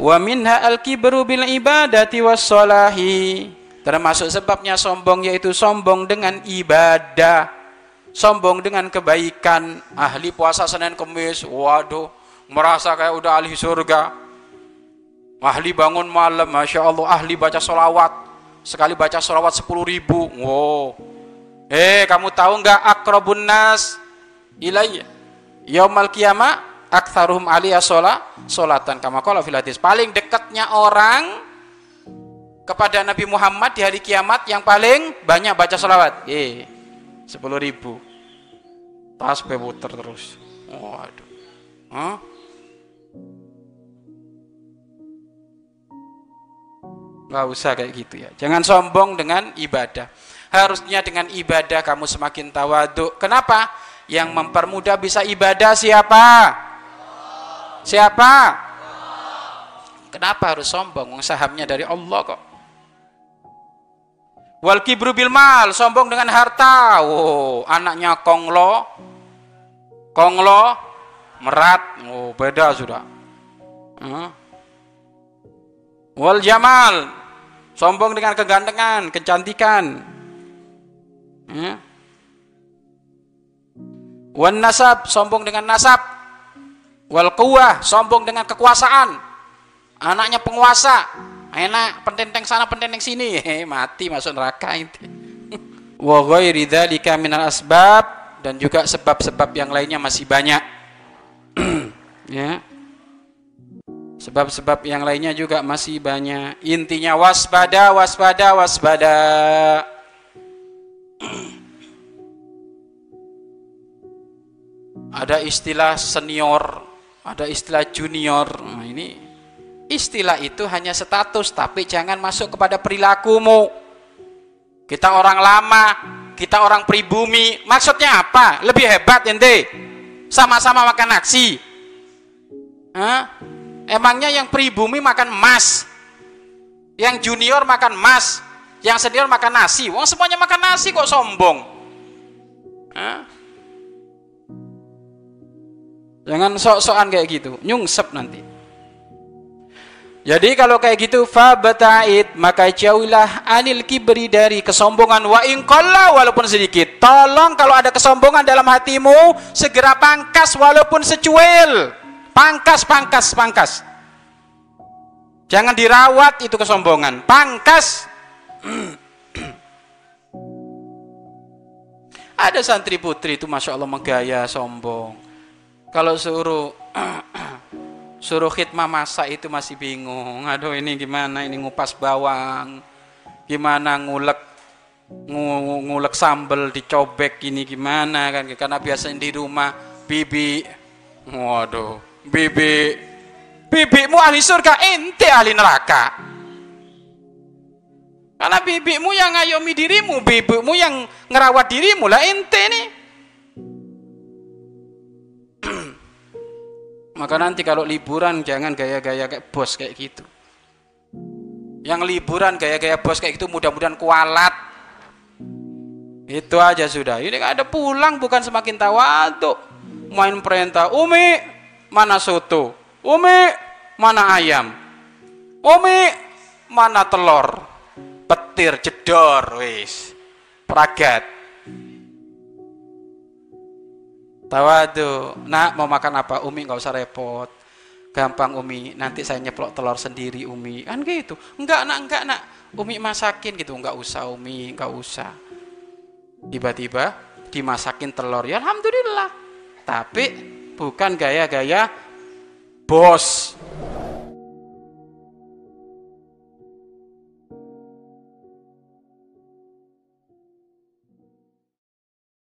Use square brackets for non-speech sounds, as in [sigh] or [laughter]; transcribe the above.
Wa minha al-kibru bil ibadati was salahi. Termasuk sebabnya sombong yaitu sombong dengan ibadah. Sombong dengan kebaikan. Ahli puasa Senin Kemis, waduh, merasa kayak udah ahli surga. Ahli bangun malam, Masya Allah, ahli baca solawat. Sekali baca solawat 10 ribu. Wow. Eh, kamu tahu nggak akrabun nas ilayya? Yaumal kiamah aktsaruhum aliyah sholat sholatan kama qala fil hadis. Paling dekatnya orang kepada Nabi Muhammad di hari kiamat yang paling banyak baca sholawat. Eh, sepuluh ribu. Tas puter terus. Waduh. Huh? Gak usah kayak gitu ya. Jangan sombong dengan ibadah. Harusnya dengan ibadah kamu semakin tawaduk. Kenapa? Yang mempermudah bisa ibadah siapa? Siapa? Kenapa harus sombong? Sahamnya dari Allah kok. Wal kibru bil mal, sombong dengan harta. Oh, anaknya konglo. Konglo merat. Oh, beda sudah. Hmm. Wal jamal, sombong dengan kegantengan, kecantikan. Hmm. Wan nasab, sombong dengan nasab wal kuwah sombong dengan kekuasaan. Anaknya penguasa. Enak pententeng sana pententeng sini. [laughs] Mati masuk neraka itu. [laughs] Wa ghairi dzalika minal asbab dan juga sebab-sebab yang lainnya masih banyak. [clears throat] Ya. Sebab-sebab yang lainnya juga masih banyak. Intinya waspada waspada waspada. [clears throat] Ada istilah senior ada istilah junior. Nah, ini istilah itu hanya status, tapi jangan masuk kepada perilakumu. Kita orang lama, kita orang pribumi. Maksudnya apa? Lebih hebat ente. Sama-sama makan nasi. Hah? Emangnya yang pribumi makan emas? Yang junior makan emas? Yang senior makan nasi? Wong semuanya makan nasi kok sombong? Hah? Jangan sok-sokan kayak gitu, nyungsep nanti. Jadi kalau kayak gitu fabata'id maka jauhilah anil kibri dari kesombongan wa inqalla walaupun sedikit. Tolong kalau ada kesombongan dalam hatimu segera pangkas walaupun secuil. Pangkas, pangkas, pangkas. Jangan dirawat itu kesombongan. Pangkas. [clears throat] ada santri putri itu masya Allah menggaya sombong kalau suruh [clears throat] suruh khidmah masak itu masih bingung. Aduh ini gimana? Ini ngupas bawang. Gimana ngulek ngulek sambel dicobek ini gimana kan? Karena biasanya di rumah bibi. Waduh bibi. Bibimu ahli surga ente ahli neraka. Karena bibimu yang ngayomi dirimu bibimu yang ngerawat dirimu. Lah ente nih Maka nanti kalau liburan jangan gaya-gaya kayak bos kayak gitu. Yang liburan gaya-gaya bos kayak gitu mudah-mudahan kualat. Itu aja sudah. Ini ada pulang bukan semakin tawaduk. Main perintah, Umi mana soto? Umi mana ayam? Umi mana telur? Petir jedor wis. Pragat. Tawadu. Nak mau makan apa? Umi nggak usah repot. Gampang Umi. Nanti saya nyeplok telur sendiri Umi. Kan gitu. Enggak nak, enggak nak. Umi masakin gitu. Enggak usah Umi, enggak usah. Tiba-tiba dimasakin telur. Ya Alhamdulillah. Tapi bukan gaya-gaya bos.